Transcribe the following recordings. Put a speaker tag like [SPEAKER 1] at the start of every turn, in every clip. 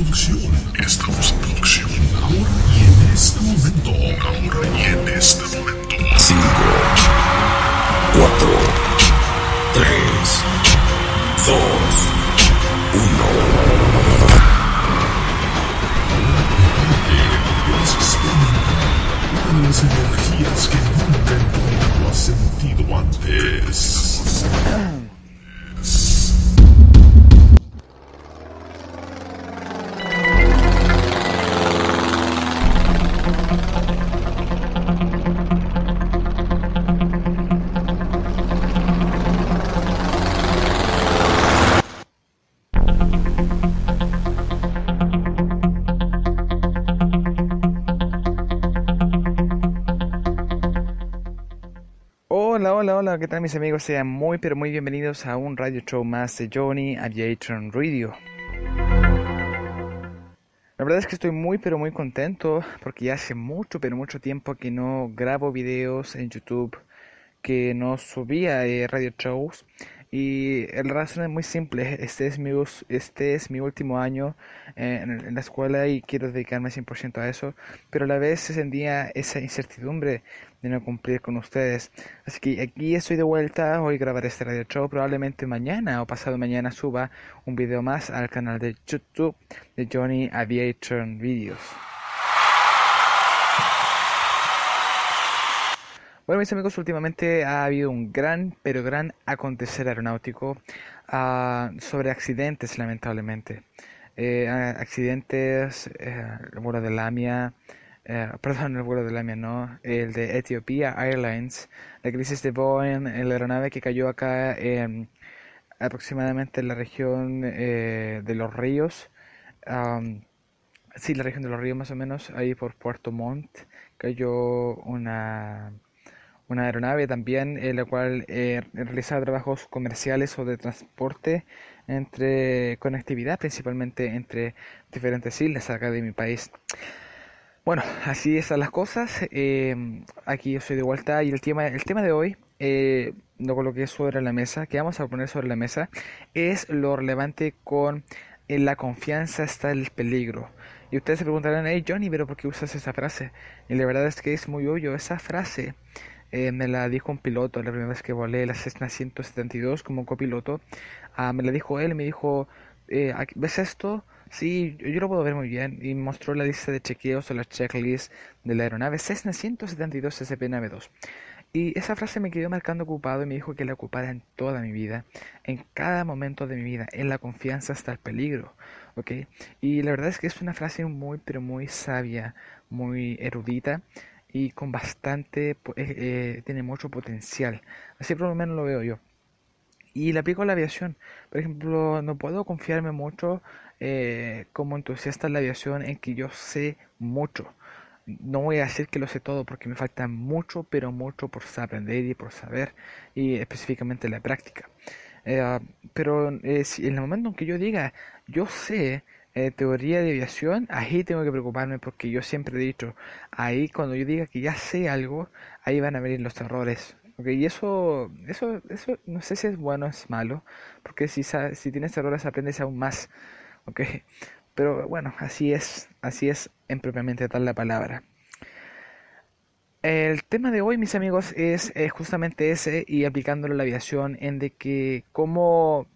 [SPEAKER 1] Estamos en producción. Ahora y en este momento. Ahora y en este momento. 5, 4, 3,
[SPEAKER 2] Hola, hola, hola, ¿qué tal mis amigos? Sean muy pero muy bienvenidos a un radio show más de Johnny Aviation Radio. La verdad es que estoy muy pero muy contento porque ya hace mucho pero mucho tiempo que no grabo videos en YouTube, que no subía eh, radio shows y la razón es muy simple, este es mi, este es mi último año eh, en, en la escuela y quiero dedicarme 100% a eso, pero a la vez se sentía esa incertidumbre de no cumplir con ustedes. Así que aquí estoy de vuelta, hoy grabaré este radio show, probablemente mañana o pasado mañana suba un video más al canal de YouTube de Johnny Aviation Videos. Bueno, mis amigos, últimamente ha habido un gran, pero gran acontecer aeronáutico ah, sobre accidentes, lamentablemente. Eh, accidentes, eh, el vuelo de Lamia, eh, perdón, el vuelo de Lamia no, el de Ethiopia Airlines, la crisis de Boeing, la aeronave que cayó acá en aproximadamente en la región de los ríos. sí, la región de los ríos más o menos, ahí por Puerto Montt, cayó una una aeronave también en la cual eh, realizaba trabajos comerciales o de transporte entre conectividad principalmente entre diferentes islas acá de mi país. Bueno, así están las cosas. eh, aquí yo soy de vuelta y el tema, el tema de hoy eh, lo coloqué sobre la mesa, que vamos a poner sobre la mesa, es lo relevante con en la confianza está el peligro. Y ustedes se preguntarán, hey Johnny, pero ¿por qué usas esa frase? Y la verdad es que es muy obvio, esa frase eh, me la dijo un piloto la primera vez que volé la Cessna 172 como copiloto. Ah, me la dijo él, me dijo, eh, ¿ves esto? Sí, yo, lo puedo ver muy bien. Y mostró la lista de chequeos o la checklist de la aeronave Cessna 172 SPNV2. Y esa frase me quedó marcando ocupado y me dijo que la ocupara en toda mi vida, en cada momento de mi vida, en la confianza hasta el peligro, ¿ok? Y la verdad es que es una frase muy, pero muy sabia, muy erudita y con bastante, eh, eh, tiene mucho potencial. Así por lo menos lo veo yo. Y la aplico a la aviación. Por ejemplo, no puedo confiarme mucho eh, como entusiasta en la aviación en que yo sé mucho. No voy a decir que lo sé todo porque me falta mucho, pero mucho por aprender y por saber, y específicamente la práctica. Ah, pero en el momento en que yo diga, yo sé eh, teoría de aviación, ahí tengo que preocuparme porque yo siempre he dicho, ahí cuando yo diga que ya sé algo, ahí van a venir los errores. ¿ok? Y eso, eso, eso no sé si es bueno o es malo, porque si, si tienes errores aprendes aún más. ¿ok? Pero bueno, así es, así es en propiamente tal la palabra. El tema de hoy, mis amigos, es eh, justamente ese y aplicándolo a la aviación en de que cómo,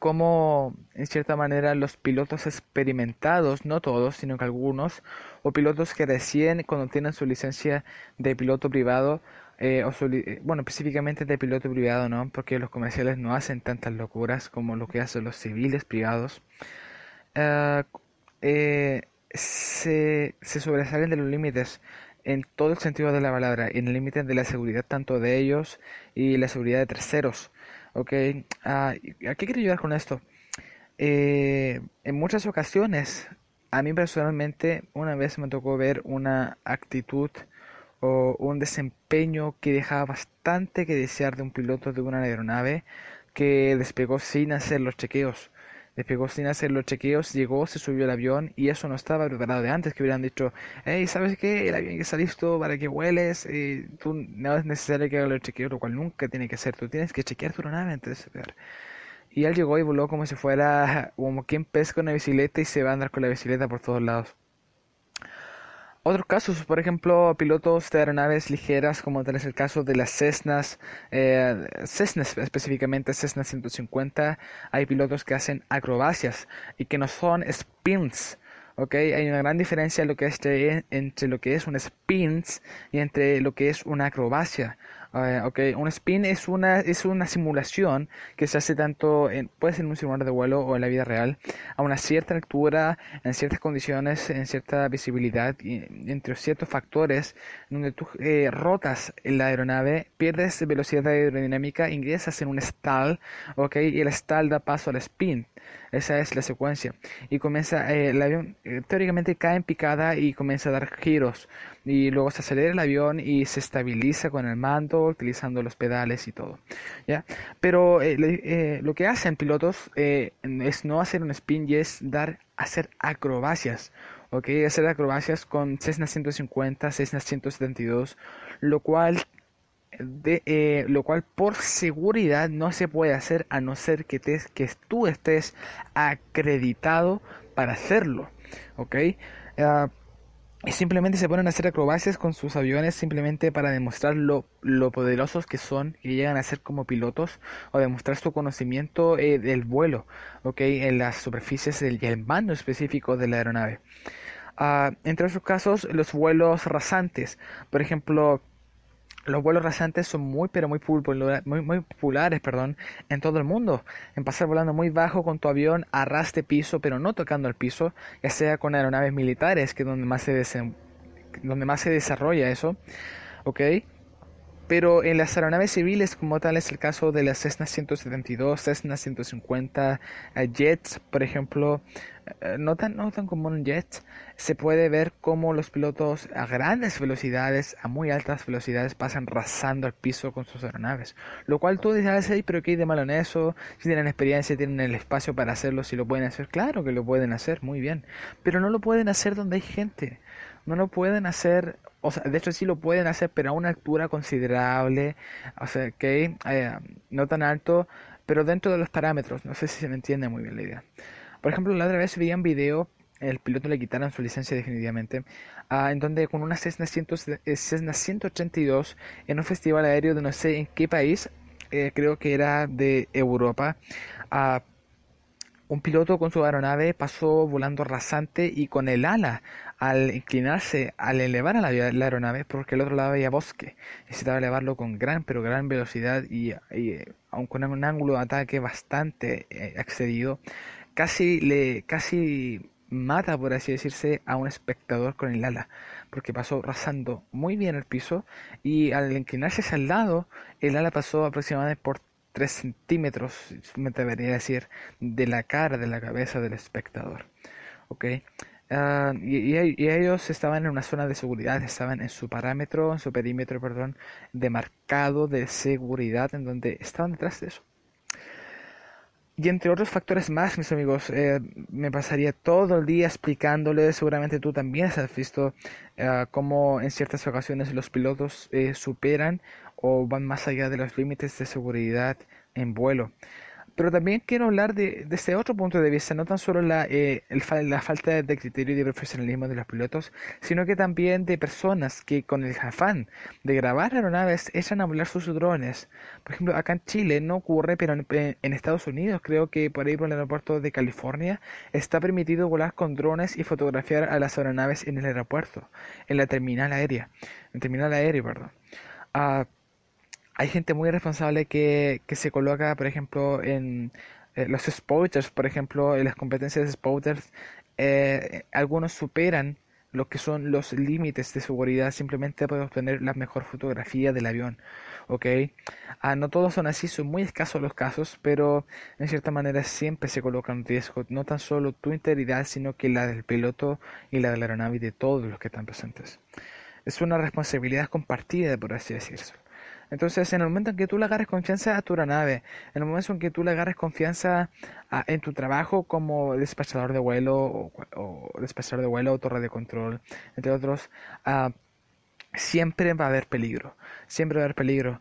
[SPEAKER 2] cómo en cierta manera los pilotos experimentados, no todos, sino que algunos, o pilotos que recién cuando tienen su licencia de piloto privado, eh, eh, bueno, específicamente de piloto privado, ¿no? Porque los comerciales no hacen tantas locuras como lo que hacen los civiles privados. Eh, se, se sobresalen de los límites en todo el sentido de la palabra, en el límite de la seguridad tanto de ellos y la seguridad de terceros. ¿Ok? Ah, ¿y ¿a qué quiero llegar con esto? Eh, en muchas ocasiones, a mí personalmente, una vez me tocó ver una actitud o un desempeño que dejaba bastante que desear de un piloto de una aeronave que despegó sin hacer los chequeos. Despegó sin hacer los chequeos, llegó, se subió al avión y eso no estaba preparado de antes, que hubieran dicho, hey, ¿sabes qué? El avión ya está listo para que vueles, eh, tú no es necesario que haga los chequeos, lo cual nunca tiene que ser, tú tienes que chequear tu aeronave antes de ver. Y él llegó y voló como si fuera como quien pesca una bicicleta y se va a andar con la bicicleta por todos lados. Otros casos, por ejemplo, pilotos de aeronaves ligeras, como tal es el caso de las Cessnas, eh, Cessnas específicamente, Cessna 150, hay pilotos que hacen acrobacias y que no son spins. Okay, hay una gran diferencia entre lo que es un spins y entre lo que es una acrobacia. Uh, un spin es una, es una simulación que se hace tanto en, puede ser en un simulador de vuelo o en la vida real, a una cierta altura, en ciertas condiciones, en cierta visibilidad, y, entre ciertos factores, donde tú eh, rotas la aeronave, pierdes velocidad aerodinámica, ingresas en un stall, okay, y el stall da paso al spin. Esa es la secuencia. Y comienza, eh, el avión eh, teóricamente cae en picada y comienza a dar giros. Y luego se acelera el avión y se estabiliza con el mando, utilizando los pedales y todo. ¿ya? Pero eh, lo que hacen pilotos es no hacer un spin y es dar, hacer acrobacias. ¿ok? Hacer acrobacias con Cessna 150, Cessna 172, lo cual de, eh, lo cual por seguridad no se puede hacer a no ser que, que tú estés acreditado para hacerlo. Uh, y simplemente se ponen a hacer acrobacias con sus aviones simplemente para demostrar lo, lo, poderosos que son, que llegan a ser como pilotos, o demostrar su conocimiento eh, del vuelo, ¿ok? En las superficies del, el mando específico de la aeronave. Uh, entre otros casos, los vuelos rasantes. Por ejemplo, los vuelos rasantes son muy pero muy, muy, muy populares perdón, en todo el mundo. En pasar volando muy bajo con tu avión a piso pero no tocando el piso, ya sea con aeronaves militares, que es donde más se, donde más se desarrolla eso. ¿Ok? Pero en las aeronaves civiles, como tal es el caso de las Cessna 172, Cessna 150, eh, jets, por ejemplo, no tan, no tan común jets, se puede ver cómo los pilotos a grandes velocidades, a muy altas velocidades, pasan rasando el piso con sus aeronaves. Lo cual tú dices, hey, pero ¿qué hay de malo en eso? Si tienen experiencia, tienen el espacio para hacerlo, si lo pueden hacer, claro que lo pueden hacer, muy bien. Pero no lo pueden hacer donde hay gente no lo pueden hacer, o sea, de hecho sí lo pueden hacer, pero a una altura considerable, o sea, que eh, no tan alto, pero dentro de los parámetros, no sé si se me entiende muy bien la idea. Por ejemplo, la otra vez vi un video, el piloto le quitaron su licencia definitivamente, ah, en donde con una Cessna, 100, eh, Cessna 182 en un festival aéreo de no sé en qué país, eh, creo que era de Europa, uh, un piloto con su aeronave pasó volando rasante y con el ala al inclinarse, al elevar a la, aeronave, porque el otro lado había bosque, necesitaba elevarlo con gran, pero gran velocidad y, aun con un ángulo de ataque bastante eh, excedido, casi le, casi mata, por así decirse, a un espectador con el ala, porque pasó rasando muy bien el piso y al inclinarse hacia el lado, el ala pasó aproximadamente por 3 centímetros, me debería decir, de la cara, de la cabeza del espectador. ¿Ok? Uh, y, y, ellos estaban en una zona de seguridad, estaban en su parámetro, en su perímetro, perdón, demarcado de seguridad, en donde estaban detrás de eso. Y entre otros factores más, mis amigos, eh, me pasaría todo el día explicándoles, seguramente tú también has visto uh, cómo en ciertas ocasiones los pilotos eh, superan o van más allá de los límites de seguridad en vuelo. Pero también quiero hablar de, de este otro punto de vista, no tan solo la, eh, la falta de criterio y de profesionalismo de los pilotos, sino que también de personas que con el afán de grabar aeronaves echan a volar sus drones. Por ejemplo, acá en Chile no ocurre, pero en, en Estados Unidos, creo que por ahí por el aeropuerto de California, está permitido volar con drones y fotografiar a las aeronaves en el aeropuerto, en la terminal aérea, en terminal aéreo, perdón. Uh, hay gente muy responsable que, se coloca, por ejemplo, en eh, los spotters, por ejemplo, en las competencias de spotters, eh, algunos superan lo que son los límites de seguridad simplemente para obtener la mejor fotografía del avión. ¿ok? Ah, no todos son así, son muy escasos los casos, pero en cierta manera siempre se coloca en riesgo no tan solo tu integridad, sino que la del piloto y la de la aeronave y de todos los que están presentes. Es una responsabilidad compartida, por así decirlo. Entonces, en el momento en que tú le agarres confianza a tu aeronave, en el momento en que tú le agarres confianza en tu trabajo como despachador de vuelo o, despachador de vuelo o torre de control, entre otros, ah, siempre va a haber peligro. Siempre va a haber peligro.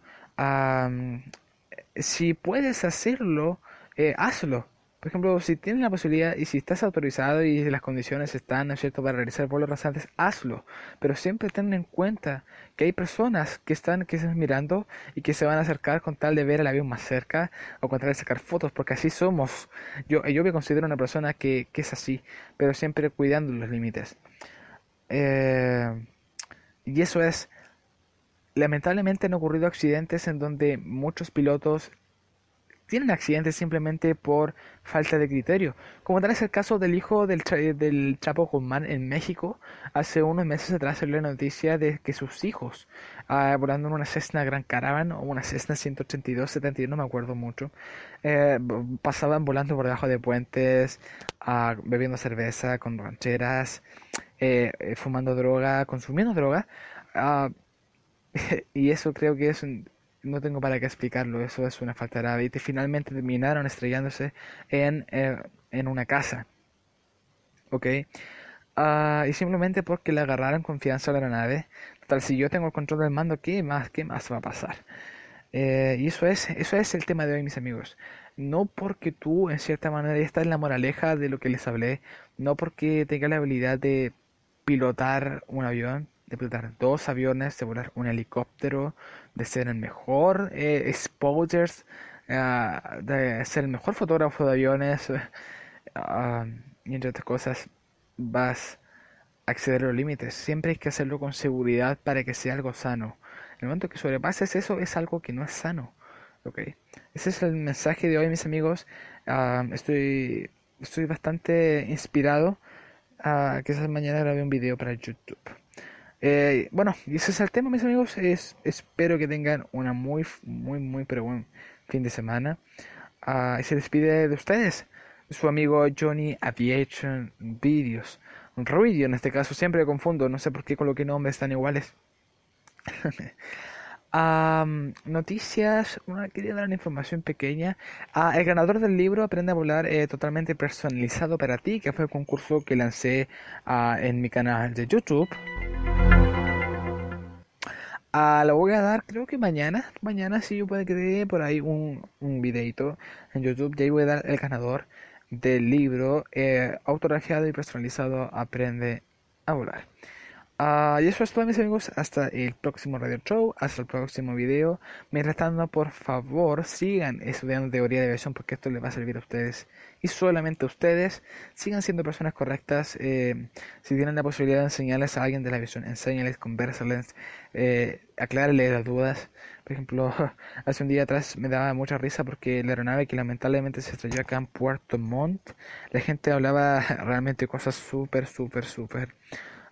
[SPEAKER 2] si puedes hacerlo, eh, hazlo. Por ejemplo, si tienes la posibilidad y si estás autorizado y las condiciones están, ¿no cierto?, para realizar vuelos rasantes, hazlo. Pero siempre ten en cuenta que hay personas que están, que están mirando y que se van a acercar con tal de ver el avión más cerca o con tal de sacar fotos, porque así somos. Yo, yo me considero una persona que, que es así, pero siempre cuidando los límites. Eh, y eso es, lamentablemente han ocurrido accidentes en donde muchos pilotos tienen accidentes simplemente por falta de criterio. Como tal es el caso del hijo del, del Chapo Guzmán en México. Hace unos meses atrás salió la noticia de que sus hijos, ah, volando en una Cessna Gran Caravan o una Cessna 182, 71, no me acuerdo mucho, eh, pasaban volando por debajo de puentes, ah, bebiendo cerveza con rancheras, eh, eh, fumando droga, consumiendo droga. Ah, y eso creo que es un, no tengo para qué explicarlo, eso es una falta de Y finalmente terminaron estrellándose en, eh, en una casa. ¿Ok? Uh, y simplemente porque le agarraron confianza a la nave. Tal si yo tengo el control del mando, ¿qué más, qué más va a pasar? Eh, y eso es, eso es el tema de hoy, mis amigos. No porque tú, en cierta manera, esta es la moraleja de lo que les hablé, no porque tengas la habilidad de pilotar un avión, de pilotar dos aviones, de volar un helicóptero, de ser el mejor eh, exposures, ah, de ser el mejor fotógrafo de aviones, ah, y entre otras cosas, vas a acceder a los límites. Siempre hay que hacerlo con seguridad para que sea algo sano. En el momento que sobrepases eso, es algo que no es sano. Okay. Ese es el mensaje de hoy, mis amigos. Ah, estoy, estoy bastante inspirado. a que esa mañana grabé un video para YouTube. Eh, bueno, y ese es el tema, mis amigos. Es, espero que tengan una muy, muy, muy, pero buen fin de semana. Ah, y se despide de ustedes, su amigo Johnny Aviation Videos. Video en este caso, siempre confundo, no sé por qué coloqué nombres tan iguales. noticias, una, quería dar una información pequeña. Ah, el ganador del libro Aprende a volar eh, totalmente personalizado para ti, que fue el concurso que lancé ah, en mi canal de YouTube. Ah, lo voy a dar, creo que mañana. Mañana sí yo puede dé por ahí un, un videito en YouTube. Y ahí voy a dar el ganador del libro eh, y personalizado Aprende a volar. Uh, y eso es todo mis amigos, hasta el próximo radio show, hasta el próximo video. Mientras tanto, por favor, sigan estudiando teoría de aviación porque esto les va a servir a ustedes y solamente a ustedes. Sigan siendo personas correctas. Eh, si tienen la posibilidad de enseñarles a alguien de la aviación, enséñales, conversarles, eh, aclárales las dudas. Por ejemplo, hace un día atrás me daba mucha risa porque la aeronave que lamentablemente se estrelló acá en Puerto Montt, la gente hablaba realmente cosas súper, súper, súper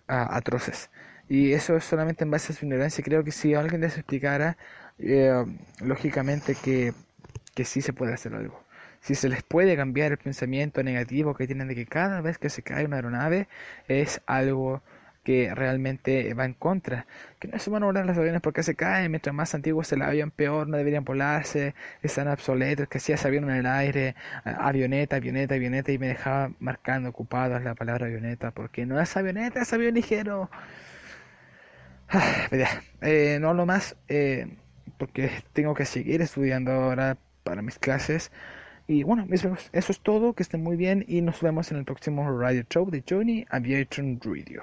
[SPEAKER 2] atroces. Y eso es solamente en base a su ignorancia. Creo que si alguien les explicara, eh, lógicamente que, que sí se puede hacer algo. Si se les puede cambiar el pensamiento negativo que tienen de que cada vez que se cae una aeronave es algo que realmente va en contra. Que no se van a volar los aviones porque se caen, mientras más antiguo es el avión, peor, no deberían volarse, están obsoletos, que si ya sabían en el aire, avioneta, avioneta, avioneta, y me dejaba marcando ocupadas la palabra avioneta, porque no es avioneta, es avión ligero. Ah, eh, no lo más, eh, porque tengo que seguir estudiando ahora para mis clases. Y bueno, eso es todo, que estén muy bien y nos vemos en el próximo Radio Show de Johnny Aviation Radio.